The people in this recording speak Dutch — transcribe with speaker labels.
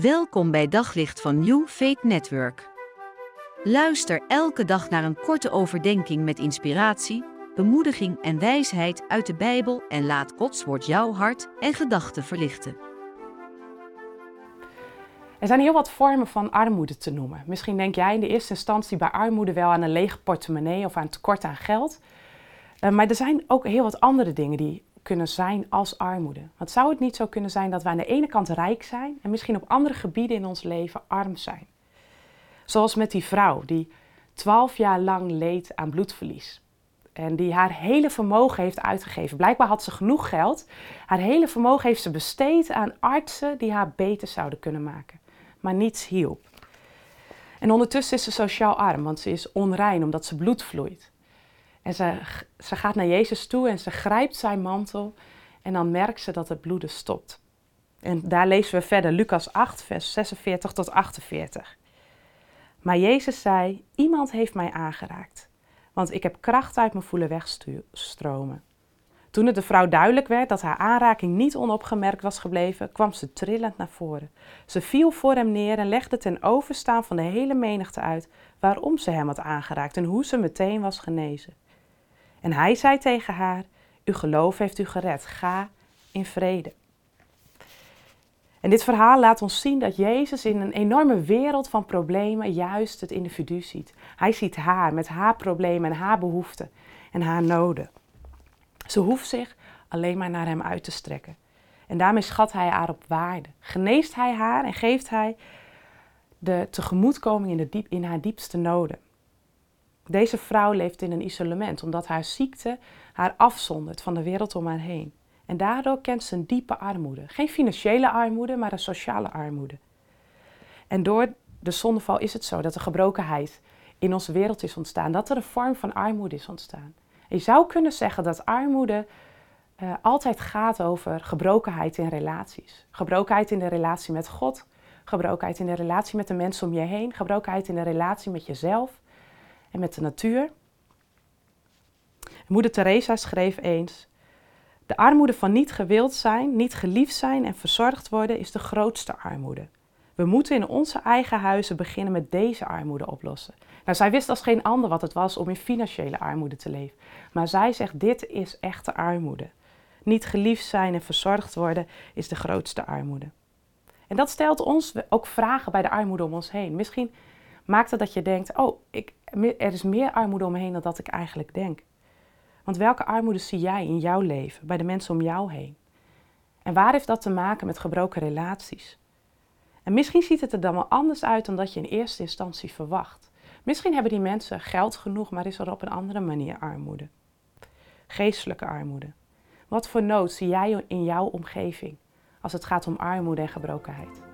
Speaker 1: Welkom bij Daglicht van New Faith Network. Luister elke dag naar een korte overdenking met inspiratie, bemoediging en wijsheid uit de Bijbel en laat Gods woord jouw hart en gedachten verlichten.
Speaker 2: Er zijn heel wat vormen van armoede te noemen. Misschien denk jij in de eerste instantie bij armoede wel aan een lege portemonnee of aan tekort aan geld. Eh, maar er zijn ook heel wat andere dingen die kunnen zijn als armoede. Want zou het niet zo kunnen zijn dat we aan de ene kant rijk zijn en misschien op andere gebieden in ons leven arm zijn? Zoals met die vrouw die twaalf jaar lang leed aan bloedverlies. En die haar hele vermogen heeft uitgegeven. Blijkbaar had ze genoeg geld. Haar hele vermogen heeft ze besteed aan artsen die haar beter zouden kunnen maken. Maar niets hielp. En ondertussen is ze sociaal arm, want ze is onrein omdat ze bloed vloeit. En ze, gaat naar Jezus toe en ze grijpt zijn mantel en dan merkt ze dat het bloeden stopt. En daar lezen we verder Lucas 8, vers 46 tot 48. Maar Jezus zei: Iemand heeft mij aangeraakt, want ik heb kracht uit me voelen wegstromen. Toen het de vrouw duidelijk werd dat haar aanraking niet onopgemerkt was gebleven, kwam ze trillend naar voren. Ze viel voor hem neer en legde ten overstaan van de hele menigte uit waarom ze hem had aangeraakt en hoe ze meteen was genezen. En hij zei tegen haar: Uw geloof heeft u gered. Ga in vrede. En dit verhaal laat ons zien dat Jezus in een enorme wereld van problemen juist het individu ziet. Hij ziet haar met haar problemen en haar behoeften en haar noden. Ze hoeft zich alleen maar naar hem uit te strekken. En daarmee schat hij haar op waarde. Geneest hij haar en geeft hij de tegemoetkoming in, de diep, in haar diepste noden. Deze vrouw leeft in een isolement omdat haar ziekte haar afzondert van de wereld om haar heen. En daardoor kent ze een diepe armoede. Geen financiële armoede, maar een sociale armoede. En door de zondeval is het zo dat er gebrokenheid in onze wereld is ontstaan. Dat er een vorm van armoede is ontstaan. je zou kunnen zeggen dat armoede uh, altijd gaat over gebrokenheid in relaties. Gebrokenheid in de relatie met God. Gebrokenheid in de relatie met de mensen om je heen. Gebrokenheid in de relatie met jezelf en met de natuur. Moeder Teresa schreef eens: De armoede van niet gewild zijn, niet geliefd zijn en verzorgd worden is de grootste armoede. We moeten in onze eigen huizen beginnen met deze armoede oplossen. Nou, zij wist als geen ander wat het was om in financiële armoede te leven. Maar zij zegt: dit is echte armoede. Niet geliefd zijn en verzorgd worden is de grootste armoede. En dat stelt ons ook vragen bij de armoede om ons heen. Misschien maakt het dat je denkt: oh, ik, er is meer armoede om me heen dan dat ik eigenlijk denk. Want welke armoede zie jij in jouw leven, bij de mensen om jou heen? En waar heeft dat te maken met gebroken relaties? En misschien ziet het er dan wel anders uit dan dat je in eerste instantie verwacht. Misschien hebben die mensen geld genoeg, maar is er op een andere manier armoede. Geestelijke armoede. Wat voor nood zie jij in jouw omgeving als het gaat om armoede en gebrokenheid?